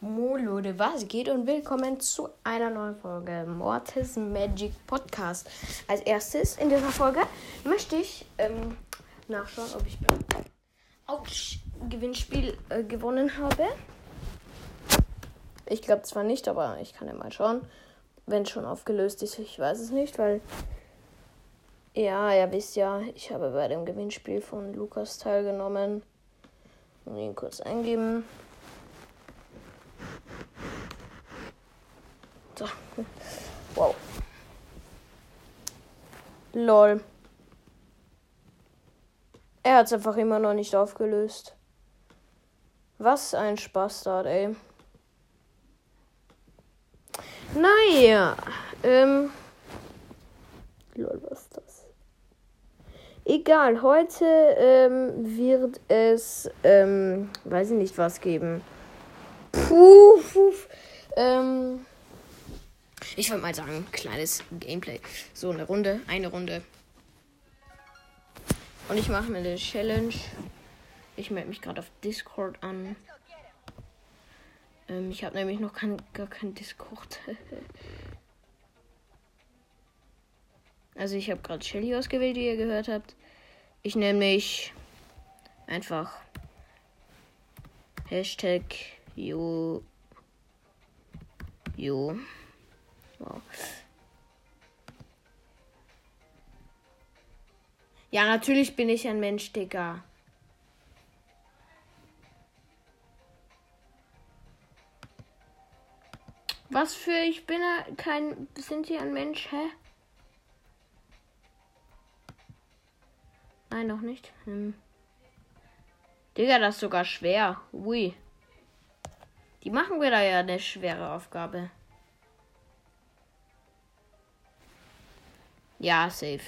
Leute, was geht und willkommen zu einer neuen Folge Mortis Magic Podcast. Als erstes in dieser Folge möchte ich ähm, nachschauen, ob ich beim Autsch Gewinnspiel äh, gewonnen habe. Ich glaube zwar nicht, aber ich kann ja mal schauen, wenn es schon aufgelöst ist. Ich weiß es nicht, weil ja, ihr wisst ja, ich habe bei dem Gewinnspiel von Lukas teilgenommen. Und ihn kurz eingeben. So. Wow. Lol. Er hat es einfach immer noch nicht aufgelöst. Was ein Spaßstart, ey. Naja. Ähm. Lol, was ist das? Egal, heute ähm, wird es, ähm, weiß ich nicht, was geben. Puh, puh. Ähm, ich würde mal sagen, kleines Gameplay. So eine Runde, eine Runde. Und ich mache mir eine Challenge. Ich melde mich gerade auf Discord an. Ähm, ich habe nämlich noch kein, gar kein Discord. Also ich habe gerade Shelly ausgewählt, wie ihr gehört habt. Ich nenne mich einfach Hashtag Jo. Jo. Wow. Ja, natürlich bin ich ein Mensch, Digga. Was für ich bin kein. Sind Sie ein Mensch, hä? Nein, noch nicht. Hm. Digga, das ist sogar schwer. Ui. Die machen wir da ja eine schwere Aufgabe. Ja, safe.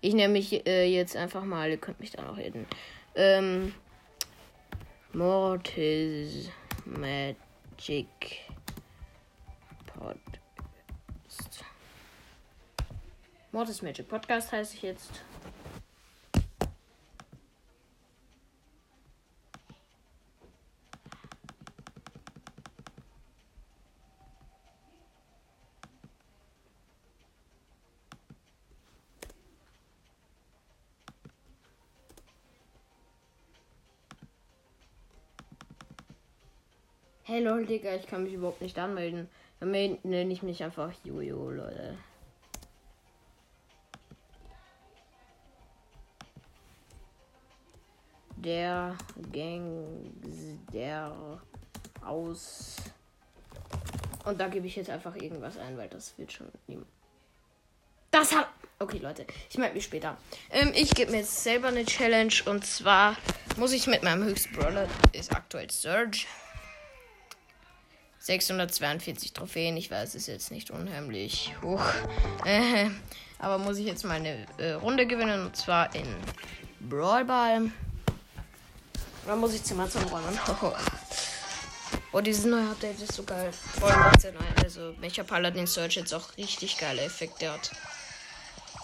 Ich nehme mich äh, jetzt einfach mal, ihr könnt mich da noch reden. Ähm, Mortis Magic Podcast. Mortis Magic Podcast heiße ich jetzt. Hey lol, Digga, ich kann mich überhaupt nicht anmelden. Dann nenne ich mich einfach Jojo, Leute. Der Gang der aus. Und da gebe ich jetzt einfach irgendwas ein, weil das wird schon niemand. Das hat. Okay, Leute, ich melde mich später. Ähm, ich gebe mir jetzt selber eine Challenge und zwar muss ich mit meinem höchsten Brawler, ist aktuell Surge. 642 Trophäen. Ich weiß, ist jetzt nicht unheimlich hoch. Äh, aber muss ich jetzt mal eine äh, Runde gewinnen und zwar in Brawl Ball. Dann muss ich Zimmer zum Räumen. Oh, dieses neue Update ist so geil. Vor allem also welcher Paladin Search jetzt auch richtig geile Effekte hat.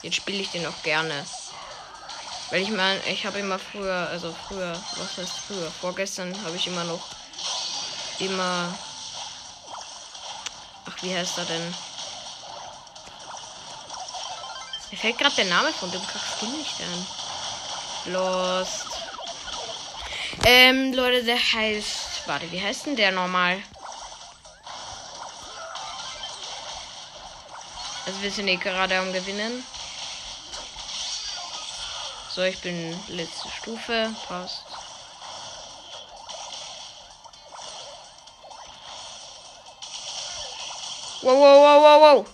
Jetzt spiele ich den auch gerne. Weil ich meine, ich habe immer früher, also früher, was heißt früher? Vorgestern habe ich immer noch immer Ach, wie heißt er denn? Mir fällt gerade der Name von dem Kackskin nicht an. Lost. Ähm, Leute, der heißt. Warte, wie heißt denn der nochmal? Also wir sind eh gerade am Gewinnen. So, ich bin letzte Stufe. Passt. Wow, wow, wow, wow, wow.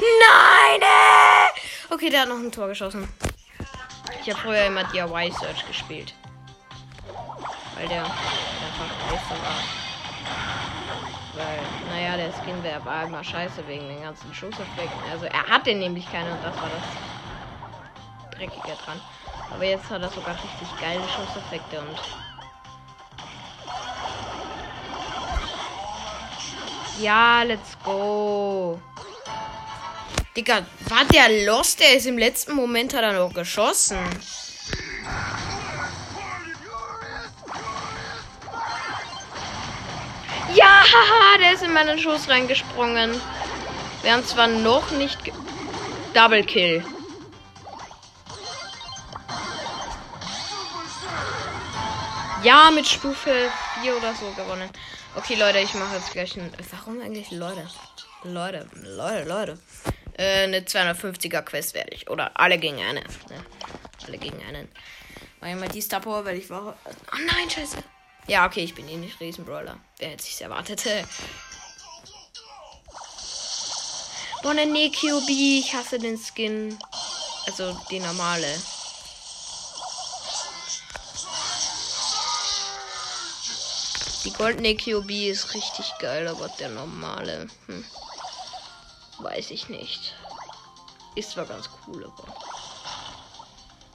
Nein! Äh! Okay, der hat noch ein Tor geschossen. Ich habe früher immer DIY Search gespielt. Weil der einfach scheiße war. Weil, naja, der Skin wäre war immer scheiße wegen den ganzen Schusseffekten. Also er hatte nämlich keine und das war das Dreckige dran. Aber jetzt hat er sogar richtig geile Schusseffekte und Ja, let's go. Digga, war der los? Der ist im letzten Moment hat er noch geschossen. Ja, haha, der ist in meinen Schuss reingesprungen. Wir haben zwar noch nicht... Double Kill. Ja, mit Stufe 4 oder so gewonnen. Okay, Leute, ich mache jetzt gleich ein. Warum eigentlich Leute? Leute, Leute, Leute. Äh, eine 250er Quest werde ich. Oder alle gegen eine. Ne? Alle gegen einen. War immer die Star Power, weil ich war. Oh nein, scheiße. Ja, okay, ich bin eh nicht Riesenbrawler. Wer hätte sich's erwartet? Boah, ne QB. Ich hasse den Skin. Also die normale. Die goldene QB ist richtig geil, aber der normale. Hm. Weiß ich nicht. Ist zwar ganz cool, aber.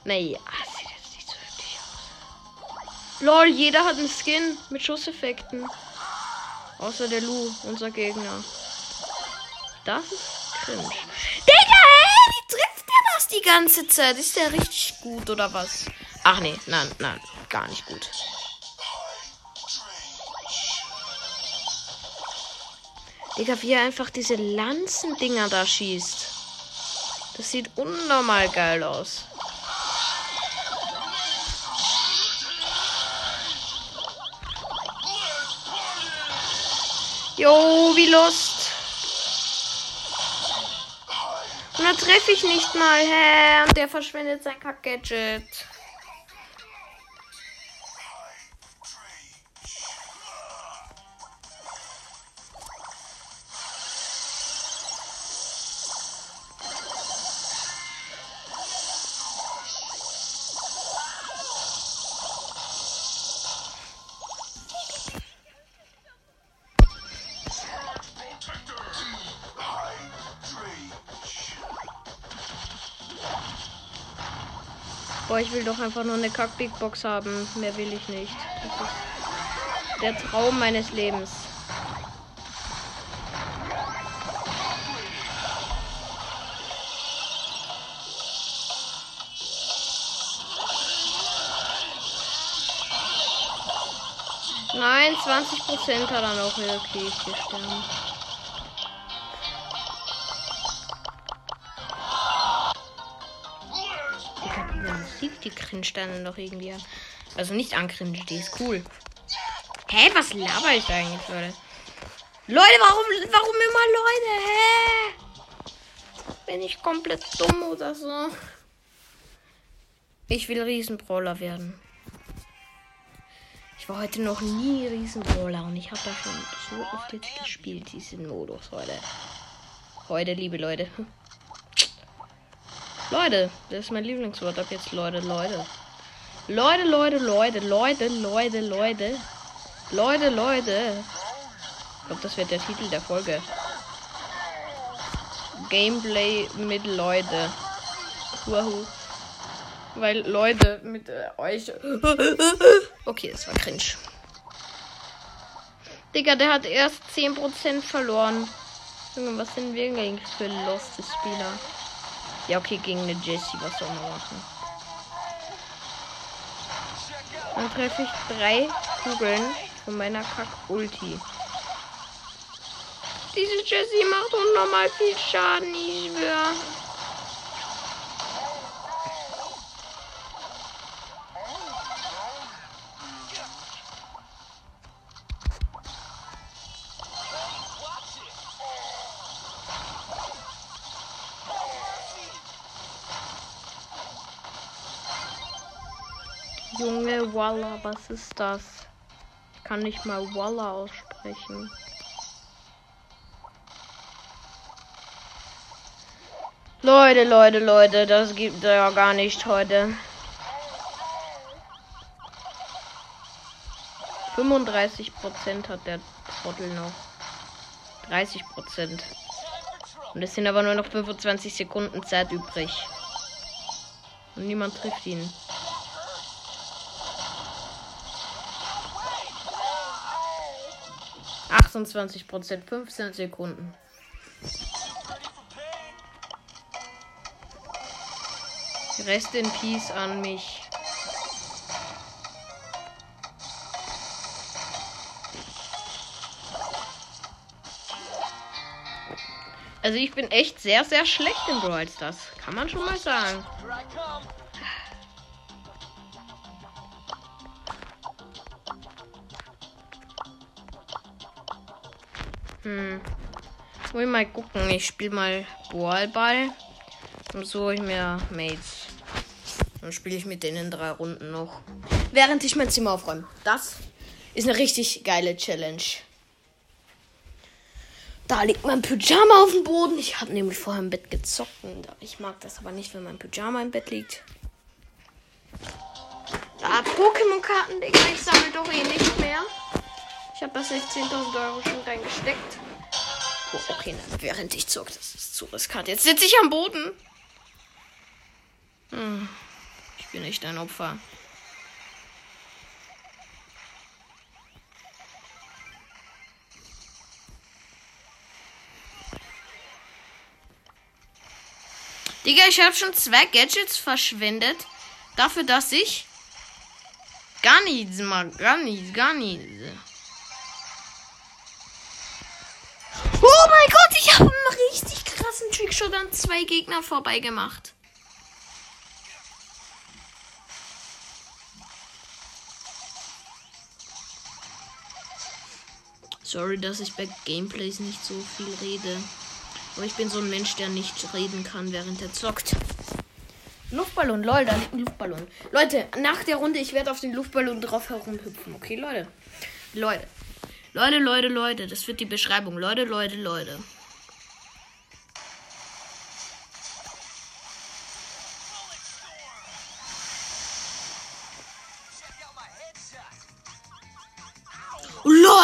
Naja, sieht jetzt nicht so heftig aus. Lol, jeder hat einen Skin mit Schusseffekten. Außer der Lu, unser Gegner. Das ist cringe. Digga, ey, wie trifft der das die ganze Zeit? Ist der richtig gut oder was? Ach nee, nein, nein, gar nicht gut. Digga, wie er einfach diese Lanzendinger da schießt. Das sieht unnormal geil aus. Jo, wie Lust. Und dann treffe ich nicht mal, hä? Und der verschwendet sein Kack-Gadget. Boah, ich will doch einfach nur eine Kack-Big Box haben. Mehr will ich nicht. Das ist der Traum meines Lebens. Nein, 20% hat er noch. Okay, ich sterben. Die Cringe-Sterne noch irgendwie an. Also nicht ancringe, die ist cool. Hä, was laber ich eigentlich, Leute? Leute, warum, warum immer Leute? Hä? Bin ich komplett dumm oder so? Ich will Riesenbrawler werden. Ich war heute noch nie Riesenbrawler und ich habe da schon so oft jetzt gespielt, diesen Modus heute. Heute, liebe Leute. Leute, das ist mein Lieblingswort ab jetzt, Leute, Leute. Leute, Leute, Leute, Leute, Leute, Leute. Leute, Leute. Ich glaube, das wird der Titel der Folge. Gameplay mit Leute. Wahoo. Weil Leute mit äh, euch. Okay, das war cringe. Digga, der hat erst 10% verloren. Junge, was sind wir eigentlich für loste Spieler? Ja, okay, gegen eine Jessie, was soll man machen? Dann treffe ich drei Kugeln von meiner Kack-Ulti. Diese Jessie macht unnormal viel Schaden, ich schwör. Junge, Walla, was ist das? Ich kann nicht mal Walla aussprechen. Leute, Leute, Leute, das gibt ja gar nicht heute. 35% hat der Trottel noch. 30% Und es sind aber nur noch 25 Sekunden Zeit übrig. Und niemand trifft ihn. 28 Prozent, 15 Sekunden. Rest in Peace an mich. Also ich bin echt sehr, sehr schlecht in Brawl Stars. Kann man schon mal sagen. Hm. Will mal gucken. Ich spiele mal Ballball. Und so ich mir Mates. Dann spiele ich mit denen drei Runden noch. Während ich mein Zimmer aufräume. Das ist eine richtig geile Challenge. Da liegt mein Pyjama auf dem Boden. Ich habe nämlich vorher im Bett gezockt. Ich mag das aber nicht, wenn mein Pyjama im Bett liegt. Ah, Pokémon-Karten, Digga. Ich sammle doch eh nicht mehr. Ich habe da 16.000 Euro schon reingesteckt. Oh, okay, na, während ich zocke, das ist zu riskant. Jetzt sitze ich am Boden. Hm, ich bin nicht ein Opfer. Digga, ich habe schon zwei Gadgets verschwendet. Dafür, dass ich gar nichts mag. Gar nichts, gar nichts. Richtig krassen Trickshot an zwei Gegner vorbei gemacht. Sorry, dass ich bei Gameplays nicht so viel rede. Aber ich bin so ein Mensch, der nicht reden kann, während er zockt. Luftballon, lol, da liegt ein Luftballon. Leute, nach der Runde, ich werde auf den Luftballon drauf herumhüpfen. Okay, Leute. Leute. Leute, Leute, Leute. Das wird die Beschreibung. Leute, Leute, Leute.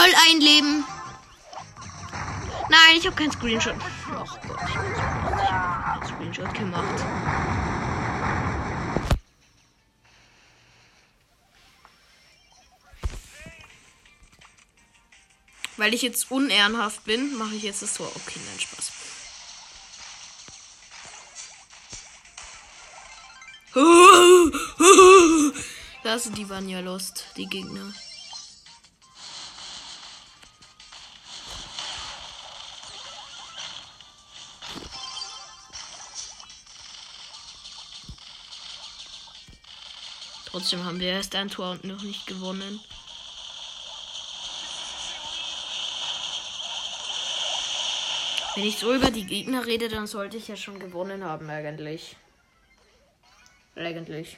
LOL, ein Leben. Nein, ich habe keinen Screenshot. Ach Gott, ich habe Screenshot gemacht. Weil ich jetzt unehrenhaft bin, mache ich jetzt das Tor. Okay, nein, Spaß. Das, die waren ja lost, die Gegner. Trotzdem haben wir erst ein Tor und noch nicht gewonnen. Wenn ich so über die Gegner rede, dann sollte ich ja schon gewonnen haben, eigentlich. Eigentlich.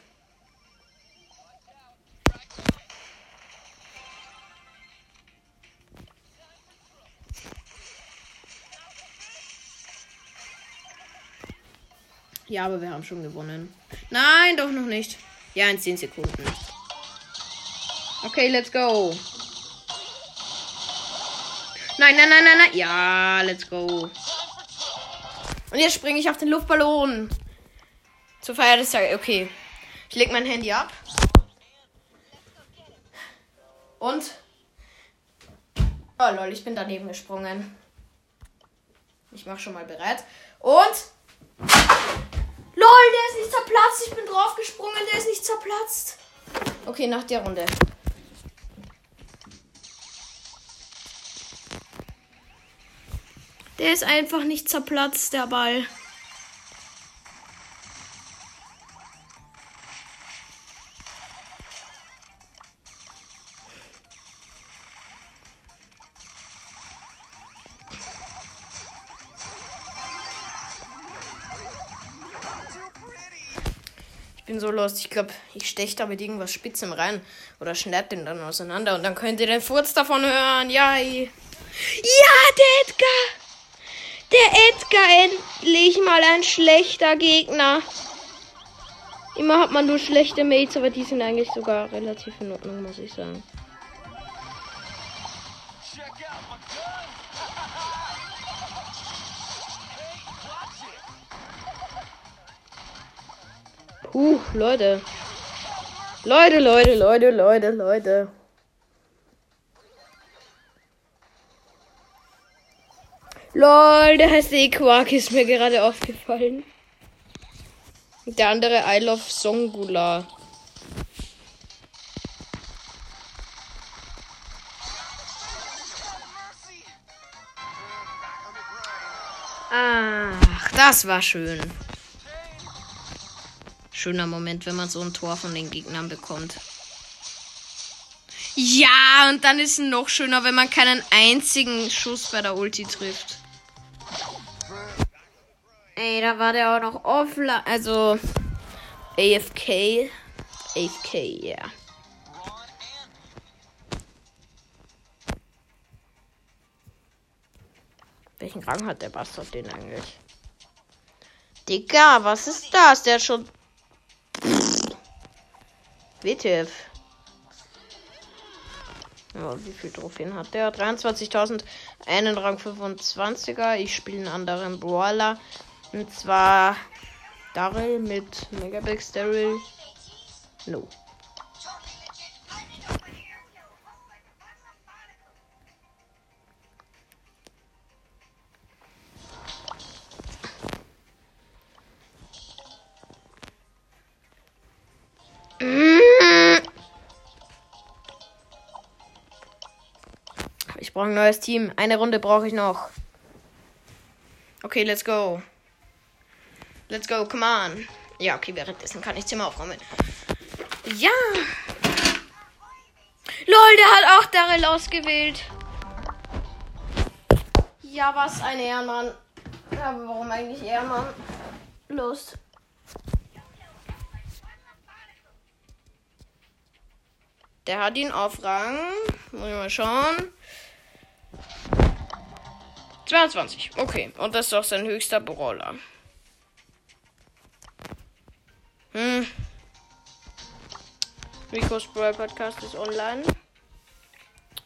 Ja, aber wir haben schon gewonnen. Nein, doch noch nicht. Ja, in 10 Sekunden. Okay, let's go. Nein, nein, nein, nein, nein. Ja, let's go. Und jetzt springe ich auf den Luftballon. Zur Feier des Tages. Okay. Ich leg mein Handy ab. Und. Oh lol, ich bin daneben gesprungen. Ich mach schon mal bereit. Und. Der ist nicht zerplatzt. Ich bin draufgesprungen, der ist nicht zerplatzt. Okay, nach der Runde. Der ist einfach nicht zerplatzt, der Ball. Bin so lost. Ich glaube, ich steche da mit irgendwas Spitzem rein oder schneid den dann auseinander und dann könnt ihr den Furz davon hören. Ja, ja, der Edgar. Der Edgar endlich mal ein schlechter Gegner. Immer hat man nur schlechte Mates, aber die sind eigentlich sogar relativ in Ordnung, muss ich sagen. Puh, Leute. Leute, Leute, Leute, Leute, Leute. Lol, der heißt Equark ist mir gerade aufgefallen. Der andere I Love Songula. Ach, das war schön. Schöner Moment, wenn man so ein Tor von den Gegnern bekommt. Ja, und dann ist es noch schöner, wenn man keinen einzigen Schuss bei der Ulti trifft. Ey, da war der auch noch offline. Also AFK. AFK, ja. Yeah. Welchen Rang hat der Bastard den eigentlich? Digga, was ist das? Der hat schon. WTF. Ja, wie viel Trophäen hat der? 23.000, einen Rang 25er. Ich spiele einen anderen Brawler. Und zwar Daryl mit Megabex Daryl. No. Brauche ein neues Team. Eine Runde brauche ich noch. Okay, let's go. Let's go, come on. Ja, okay, währenddessen kann ich Zimmer aufräumen. Ja. Lol, der hat auch Daryl ausgewählt. Ja, was ein Ehrenmann. Aber warum eigentlich Ehrenmann? Lust. Der hat ihn auf Rang. Muss ich mal schauen. 22. Okay. Und das ist doch sein höchster Brawler. Hm. Rico's Brawl Podcast ist online.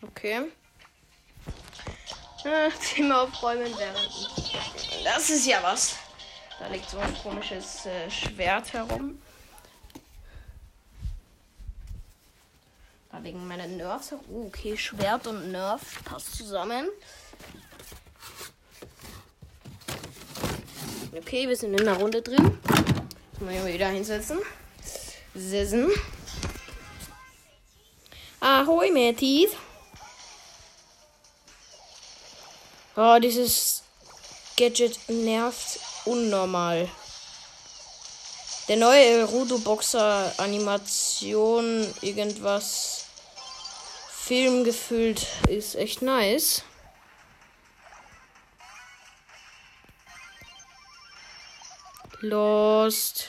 Okay. Ah, Zimmer aufräumen während. Das ist ja was. Da liegt so ein komisches äh, Schwert herum. Da liegen meine Nerfs herum. Oh, okay, Schwert und Nerf passt zusammen. Okay, wir sind in der Runde drin. Mal hier wieder hinsetzen. Sitzen. Ahoi, Matties. Oh, dieses Gadget nervt unnormal. Der neue Rudo Boxer Animation, irgendwas Film gefüllt, ist echt nice. Lost.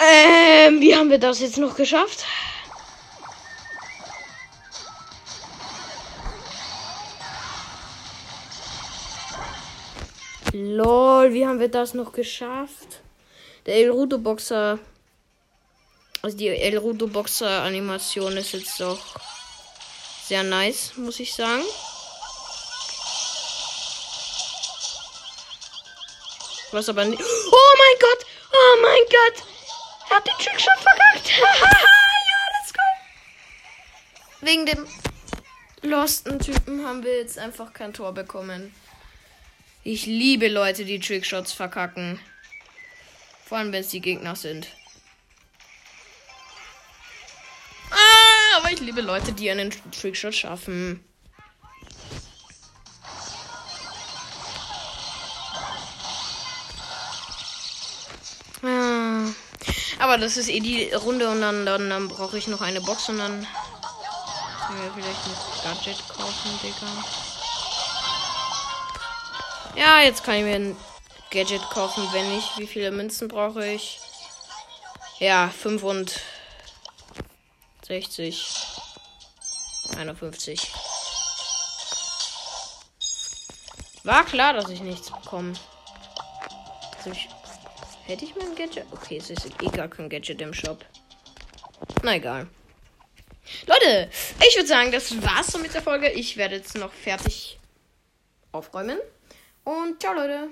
Ähm, wie haben wir das jetzt noch geschafft? Lol, wie haben wir das noch geschafft? Der El Rudo Boxer. Also die El Rudo Boxer Animation ist jetzt doch sehr nice, muss ich sagen. Was aber nicht. Oh mein Gott! Oh mein Gott! Er hat den Trickshot verkackt! ja, let's go! Wegen dem losten Typen haben wir jetzt einfach kein Tor bekommen. Ich liebe Leute, die Trickshots verkacken. Vor allem, wenn es die Gegner sind. Ah, aber ich liebe Leute, die einen Trickshot schaffen. Aber das ist eh die Runde und dann, dann, dann brauche ich noch eine Box und dann können wir vielleicht ein Gadget kaufen, Digga. Ja, jetzt kann ich mir ein Gadget kaufen, wenn ich. Wie viele Münzen brauche ich? Ja, 65. 51. War klar, dass ich nichts bekomme. Also ich Hätte ich mein Gadget? Okay, es ist eh gar kein Gadget im Shop. Na egal. Leute, ich würde sagen, das war's mit der Folge. Ich werde jetzt noch fertig aufräumen. Und ciao, Leute.